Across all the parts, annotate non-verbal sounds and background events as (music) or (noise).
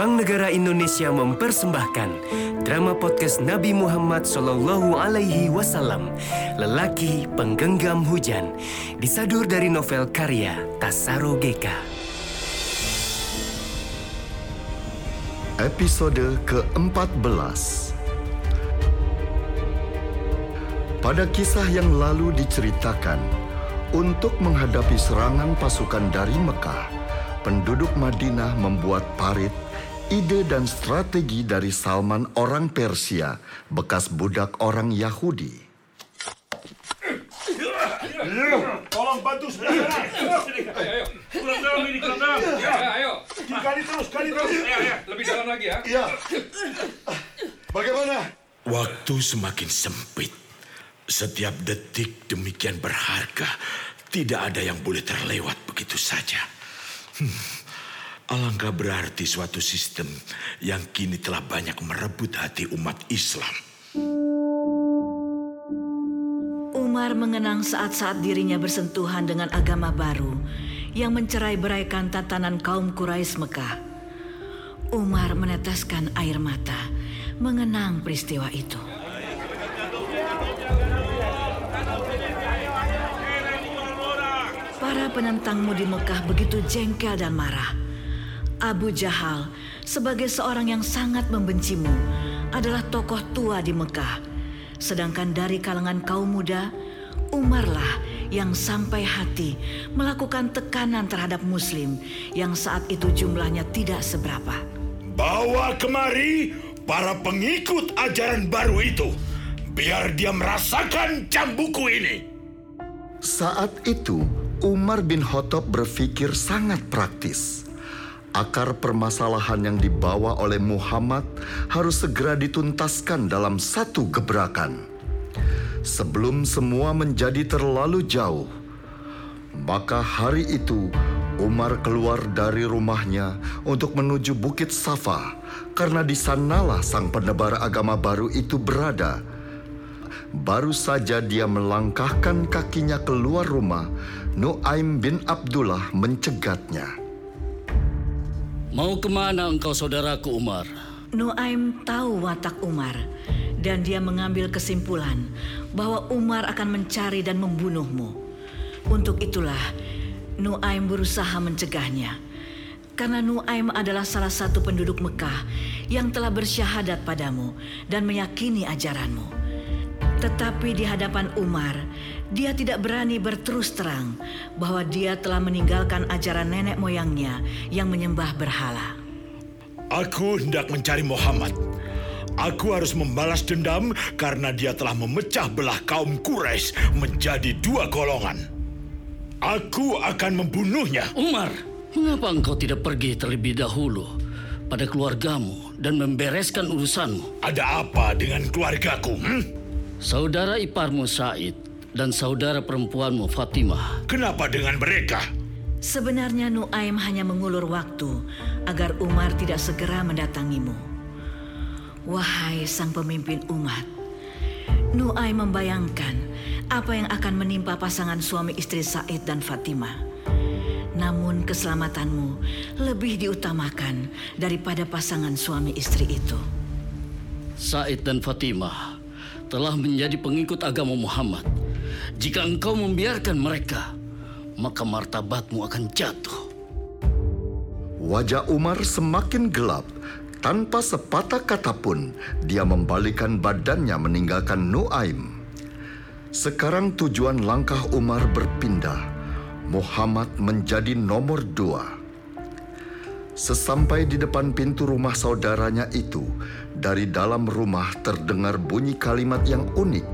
Bank Negara Indonesia mempersembahkan drama podcast Nabi Muhammad Sallallahu Alaihi Wasallam, lelaki penggenggam hujan, disadur dari novel karya Tasaro Geka. Episode ke-14 Pada kisah yang lalu diceritakan, untuk menghadapi serangan pasukan dari Mekah, penduduk Madinah membuat parit, ide dan strategi dari Salman orang Persia, bekas budak orang Yahudi. Tolong bantu sana. Kurang dalam ini, kurang dalam. Ayo. Kali terus, kali terus. Ya, ya, lebih dalam lagi ya. Ya, bagaimana? Waktu semakin sempit. Setiap detik demikian berharga. Tidak ada yang boleh terlewat begitu saja. Hmm. Alangkah berarti suatu sistem yang kini telah banyak merebut hati umat Islam. Umar mengenang saat-saat dirinya bersentuhan dengan agama baru yang mencerai-beraikan tatanan kaum Quraisy Mekah. Umar meneteskan air mata mengenang peristiwa itu. Para penentangmu di Mekah begitu jengkel dan marah. Abu Jahal, sebagai seorang yang sangat membencimu, adalah tokoh tua di Mekah. Sedangkan dari kalangan kaum muda, Umarlah yang sampai hati melakukan tekanan terhadap Muslim yang saat itu jumlahnya tidak seberapa. Bawa kemari para pengikut ajaran baru itu. Biar dia merasakan cambuku ini. Saat itu, Umar bin Khattab berpikir sangat praktis. Akar permasalahan yang dibawa oleh Muhammad harus segera dituntaskan dalam satu gebrakan. Sebelum semua menjadi terlalu jauh, maka hari itu Umar keluar dari rumahnya untuk menuju Bukit Safa karena di sanalah sang penebar agama baru itu berada. Baru saja dia melangkahkan kakinya keluar rumah, Nuaim bin Abdullah mencegatnya. Mau ke mana engkau saudaraku Umar? Nuaim tahu watak Umar dan dia mengambil kesimpulan bahwa Umar akan mencari dan membunuhmu. Untuk itulah Nuaim berusaha mencegahnya. Karena Nuaim adalah salah satu penduduk Mekah yang telah bersyahadat padamu dan meyakini ajaranmu. Tetapi di hadapan Umar, dia tidak berani berterus terang bahwa dia telah meninggalkan ajaran nenek moyangnya yang menyembah berhala. Aku hendak mencari Muhammad. Aku harus membalas dendam karena dia telah memecah belah kaum Quraisy menjadi dua golongan. Aku akan membunuhnya. Umar, mengapa engkau tidak pergi terlebih dahulu pada keluargamu dan membereskan urusanmu? Ada apa dengan keluargaku? Hmm? Saudara iparmu Said dan saudara perempuanmu Fatimah. Kenapa dengan mereka? Sebenarnya Nuaim hanya mengulur waktu agar Umar tidak segera mendatangimu. Wahai sang pemimpin umat, Nuaim membayangkan apa yang akan menimpa pasangan suami istri Said dan Fatimah. Namun keselamatanmu lebih diutamakan daripada pasangan suami istri itu. Said dan Fatimah telah menjadi pengikut agama Muhammad. Jika engkau membiarkan mereka, maka martabatmu akan jatuh. Wajah Umar semakin gelap. Tanpa sepatah kata pun, dia membalikan badannya meninggalkan Nuaim. Sekarang tujuan langkah Umar berpindah. Muhammad menjadi nomor dua. Sesampai di depan pintu rumah saudaranya itu, dari dalam rumah terdengar bunyi kalimat yang unik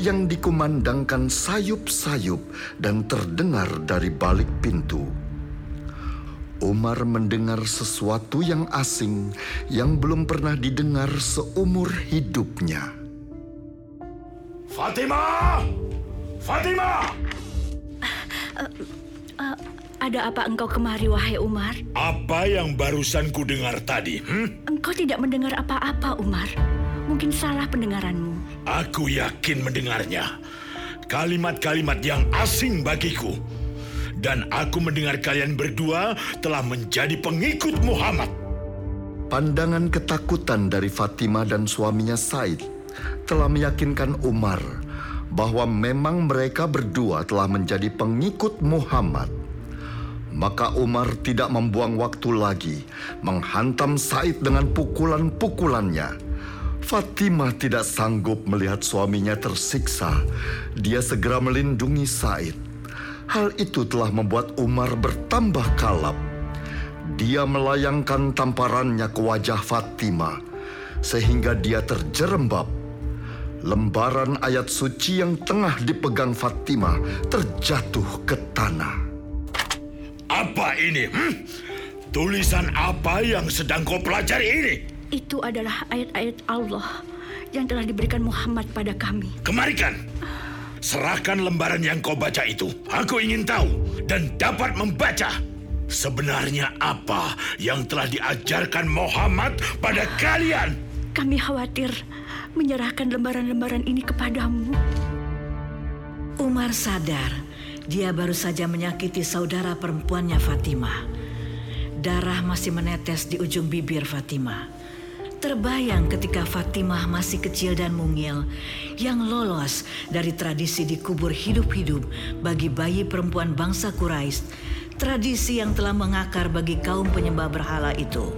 yang dikumandangkan sayup-sayup dan terdengar dari balik pintu. Umar mendengar sesuatu yang asing yang belum pernah didengar seumur hidupnya. Fatimah! Fatimah! Ada apa engkau kemari, wahai Umar? Apa yang barusan ku dengar tadi? Hmm? Engkau tidak mendengar apa-apa, Umar. Mungkin salah pendengaranmu. Aku yakin mendengarnya. Kalimat-kalimat yang asing bagiku. Dan aku mendengar kalian berdua telah menjadi pengikut Muhammad. Pandangan ketakutan dari Fatima dan suaminya Said telah meyakinkan Umar bahwa memang mereka berdua telah menjadi pengikut Muhammad. Maka Umar tidak membuang waktu lagi menghantam Said dengan pukulan-pukulannya. Fatimah tidak sanggup melihat suaminya tersiksa. Dia segera melindungi Said. Hal itu telah membuat Umar bertambah kalap. Dia melayangkan tamparannya ke wajah Fatimah sehingga dia terjerembab. Lembaran ayat suci yang tengah dipegang Fatimah terjatuh ke tanah. Apa ini? Hmm? Tulisan apa yang sedang kau pelajari ini? Itu adalah ayat-ayat Allah yang telah diberikan Muhammad pada kami. Kemarikan. Serahkan lembaran yang kau baca itu. Aku ingin tahu dan dapat membaca. Sebenarnya apa yang telah diajarkan Muhammad pada kalian? Kami khawatir menyerahkan lembaran-lembaran ini kepadamu. Umar sadar dia baru saja menyakiti saudara perempuannya Fatimah. Darah masih menetes di ujung bibir Fatimah. Terbayang ketika Fatimah masih kecil dan mungil yang lolos dari tradisi dikubur hidup-hidup bagi bayi perempuan bangsa Quraisy, tradisi yang telah mengakar bagi kaum penyembah berhala itu.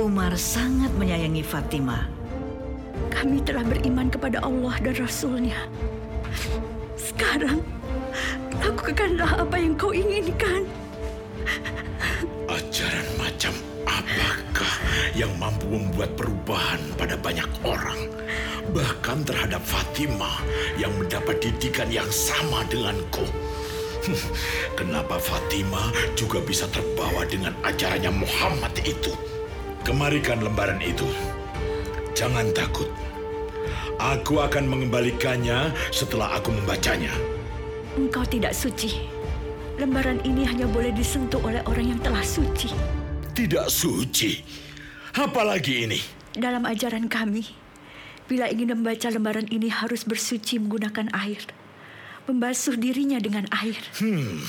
Umar sangat menyayangi Fatimah. Kami telah beriman kepada Allah dan Rasulnya. Sekarang, lakukanlah apa yang kau inginkan. Ajaran macam apakah yang mampu membuat perubahan pada banyak orang? Bahkan terhadap Fatimah yang mendapat didikan yang sama denganku. (laughs) Kenapa Fatimah juga bisa terbawa dengan ajarannya Muhammad itu? Kemarikan lembaran itu. Jangan takut. Aku akan mengembalikannya setelah aku membacanya. Engkau tidak suci. Lembaran ini hanya boleh disentuh oleh orang yang telah suci. Tidak suci. Apalagi ini? Dalam ajaran kami, bila ingin membaca lembaran ini harus bersuci menggunakan air. Membasuh dirinya dengan air. Hmm,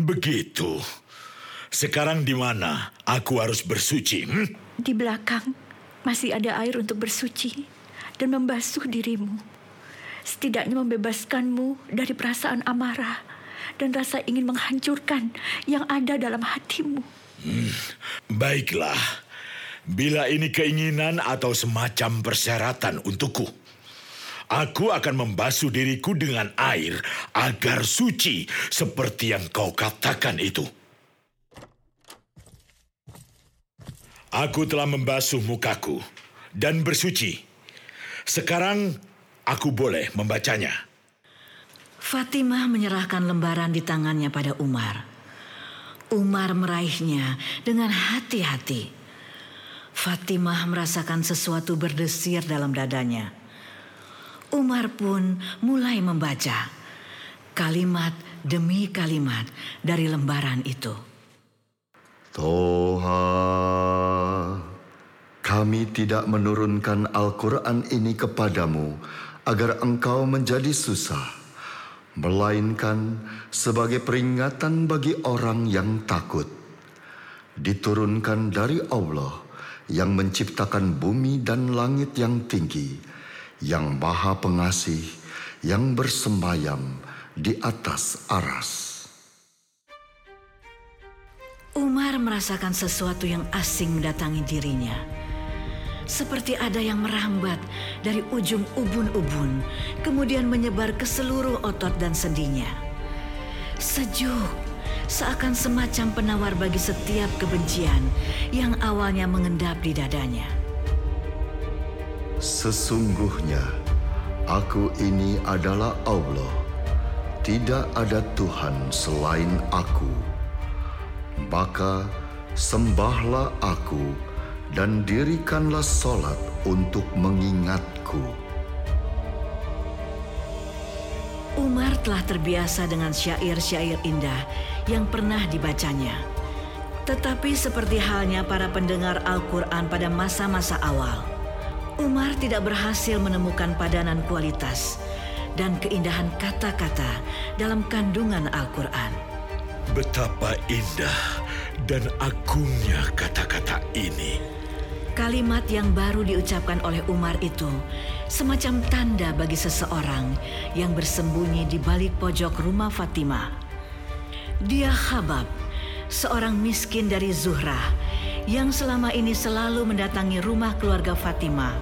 begitu. Sekarang di mana aku harus bersuci? Hmm? Di belakang masih ada air untuk bersuci dan membasuh dirimu. Setidaknya membebaskanmu dari perasaan amarah dan rasa ingin menghancurkan yang ada dalam hatimu. Baiklah. Bila ini keinginan atau semacam persyaratan untukku, aku akan membasuh diriku dengan air agar suci seperti yang kau katakan itu. Aku telah membasuh mukaku dan bersuci. Sekarang aku boleh membacanya. Fatimah menyerahkan lembaran di tangannya pada Umar. Umar meraihnya dengan hati-hati. Fatimah merasakan sesuatu berdesir dalam dadanya. Umar pun mulai membaca kalimat demi kalimat dari lembaran itu. Toha, kami tidak menurunkan Al-Quran ini kepadamu agar engkau menjadi susah, melainkan sebagai peringatan bagi orang yang takut. Diturunkan dari Allah yang menciptakan bumi dan langit yang tinggi, yang maha pengasih, yang bersembayam di atas aras. Umar merasakan sesuatu yang asing mendatangi dirinya. Seperti ada yang merambat dari ujung ubun-ubun, kemudian menyebar ke seluruh otot dan sendinya. Sejuk, seakan semacam penawar bagi setiap kebencian yang awalnya mengendap di dadanya. Sesungguhnya, aku ini adalah Allah. Tidak ada Tuhan selain aku. Maka sembahlah aku dan dirikanlah solat untuk mengingatku. Umar telah terbiasa dengan syair-syair indah yang pernah dibacanya. Tetapi seperti halnya para pendengar Al-Quran pada masa-masa awal, Umar tidak berhasil menemukan padanan kualitas dan keindahan kata-kata dalam kandungan Al-Quran. Betapa indah dan agungnya kata-kata ini. Kalimat yang baru diucapkan oleh Umar itu semacam tanda bagi seseorang yang bersembunyi di balik pojok rumah Fatimah. Dia Habab, seorang miskin dari Zuhrah yang selama ini selalu mendatangi rumah keluarga Fatimah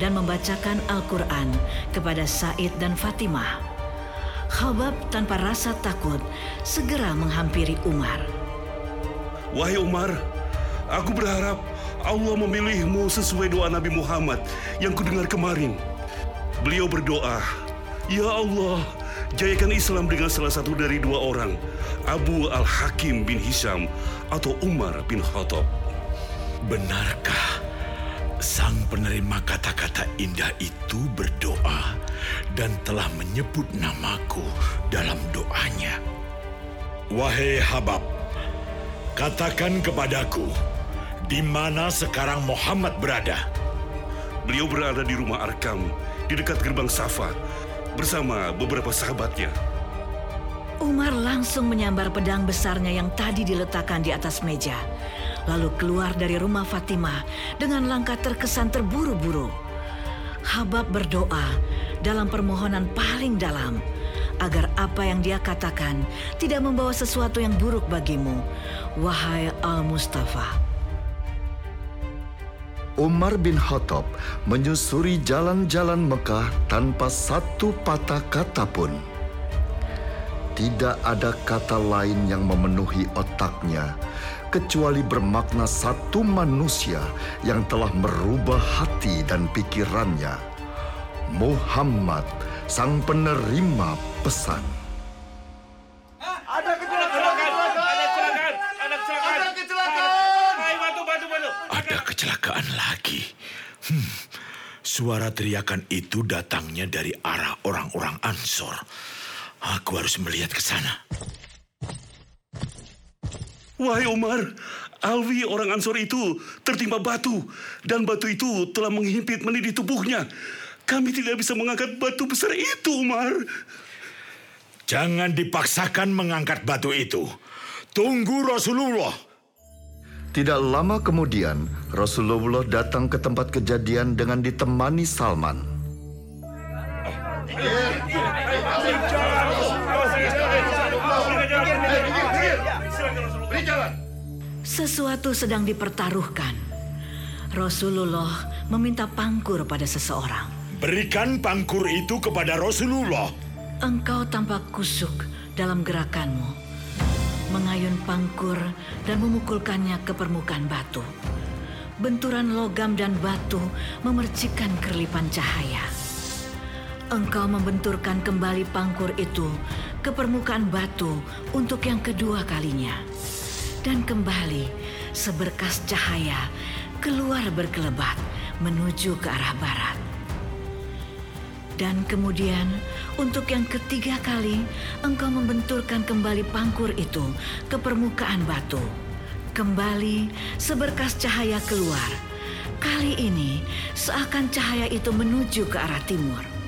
dan membacakan Al-Quran kepada Said dan Fatimah. Habab tanpa rasa takut segera menghampiri Umar. Wahai Umar, aku berharap Allah memilihmu sesuai doa Nabi Muhammad yang kudengar kemarin. Beliau berdoa, Ya Allah, jayakan Islam dengan salah satu dari dua orang, Abu Al-Hakim bin Hisham atau Umar bin Khattab. Benarkah sang penerima kata-kata indah itu berdoa dan telah menyebut namaku dalam doanya? Wahai Habab, katakan kepadaku, di mana sekarang Muhammad berada? Beliau berada di rumah Arkam, di dekat gerbang Safa, bersama beberapa sahabatnya. Umar langsung menyambar pedang besarnya yang tadi diletakkan di atas meja, lalu keluar dari rumah Fatimah dengan langkah terkesan terburu-buru. Habab berdoa dalam permohonan paling dalam agar apa yang dia katakan tidak membawa sesuatu yang buruk bagimu, wahai Al-Mustafa. Umar bin Khattab menyusuri jalan-jalan Mekah tanpa satu patah kata pun. Tidak ada kata lain yang memenuhi otaknya kecuali bermakna satu manusia yang telah merubah hati dan pikirannya. Muhammad, sang penerima pesan. Ada kecelakaan! Ada kecelakaan! Ada kecelakaan! Ada kecelakaan! Hai, bantu, bantu, bantu! Ada kecelakaan lagi. Hmm, suara teriakan itu datangnya dari arah orang-orang Ansor. Aku harus melihat ke sana. Wahai Umar, Alwi orang Ansor itu tertimpa batu dan batu itu telah menghimpit meniti tubuhnya. Kami tidak bisa mengangkat batu besar itu, Umar. Jangan dipaksakan mengangkat batu itu. Tunggu Rasulullah. Tidak lama kemudian, Rasulullah datang ke tempat kejadian dengan ditemani Salman. Sesuatu sedang dipertaruhkan. Rasulullah meminta pangkur pada seseorang. Berikan pangkur itu kepada Rasulullah. Engkau tampak kusuk dalam gerakanmu, mengayun pangkur dan memukulkannya ke permukaan batu. Benturan logam dan batu memercikkan kerlipan cahaya. Engkau membenturkan kembali pangkur itu ke permukaan batu untuk yang kedua kalinya. Dan kembali seberkas cahaya keluar berkelebat menuju ke arah barat. Dan kemudian untuk yang ketiga kali engkau membenturkan kembali pangkur itu ke permukaan batu. Kembali seberkas cahaya keluar. Kali ini seakan cahaya itu menuju ke arah timur.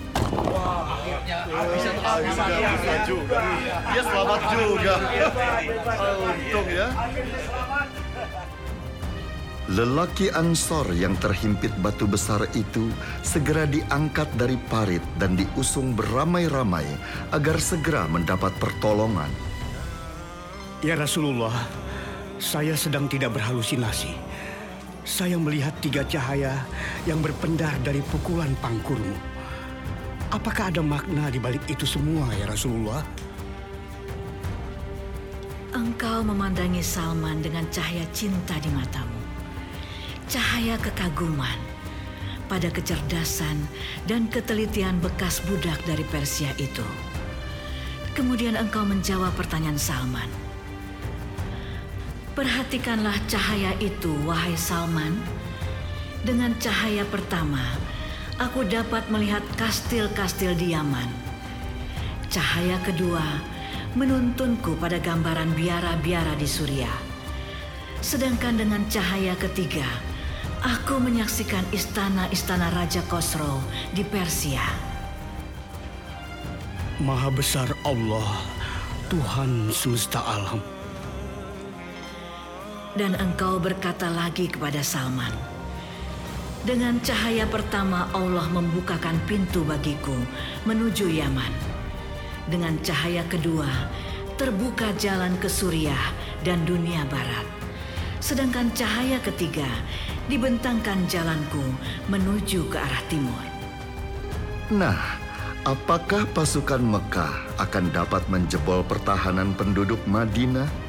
Dia selamat juga. Untung ya. Lelaki Ansor yang terhimpit batu besar itu segera diangkat dari parit dan diusung beramai-ramai agar segera mendapat pertolongan. Ya Rasulullah, saya sedang tidak berhalusinasi. Saya melihat tiga cahaya yang berpendar dari pukulan pangkurmu. Apakah ada makna di balik itu semua ya Rasulullah? Engkau memandangi Salman dengan cahaya cinta di matamu. Cahaya kekaguman pada kecerdasan dan ketelitian bekas budak dari Persia itu. Kemudian engkau menjawab pertanyaan Salman. Perhatikanlah cahaya itu, wahai Salman. Dengan cahaya pertama, aku dapat melihat kastil-kastil di Yaman. Cahaya kedua menuntunku pada gambaran biara-biara di Suriah. Sedangkan dengan cahaya ketiga, aku menyaksikan istana-istana Raja Khosrow di Persia. Maha besar Allah, Tuhan semesta alam. Dan engkau berkata lagi kepada Salman, Dengan cahaya pertama Allah membukakan pintu bagiku menuju Yaman. Dengan cahaya kedua terbuka jalan ke Suriah dan dunia barat. Sedangkan cahaya ketiga dibentangkan jalanku menuju ke arah timur. Nah, apakah pasukan Mekah akan dapat menjebol pertahanan penduduk Madinah?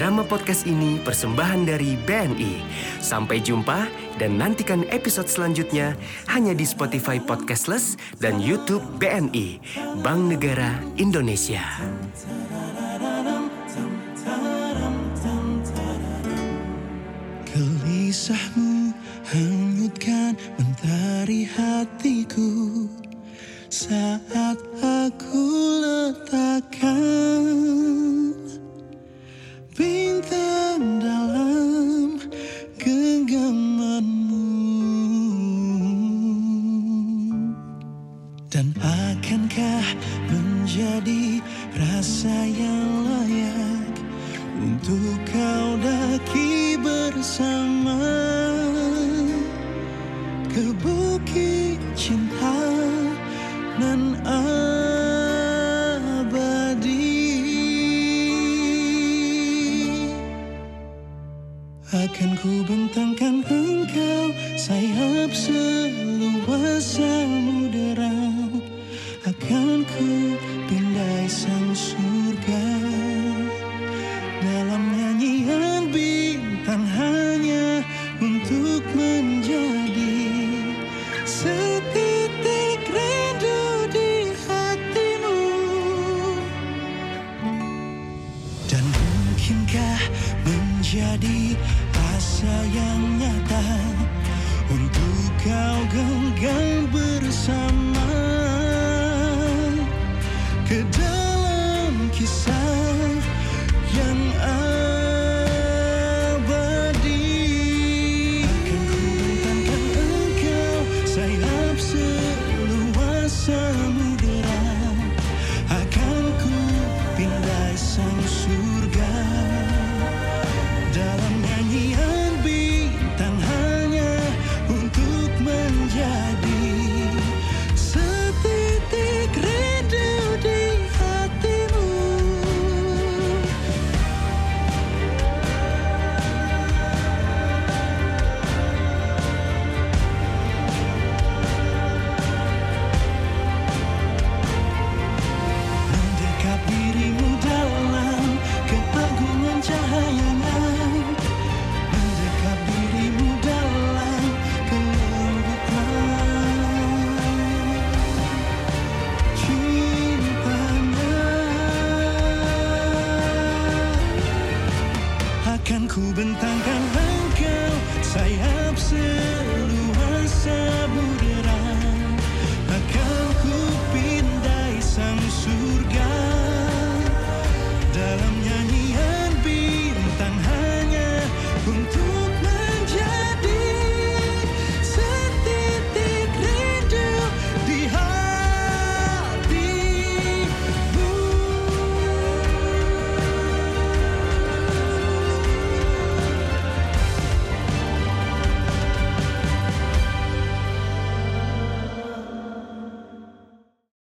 Drama podcast ini persembahan dari BNI. Sampai jumpa dan nantikan episode selanjutnya hanya di Spotify Podcastless dan YouTube BNI, Bank Negara Indonesia. Bentangkan engkau sayap seluas samudera ke dalam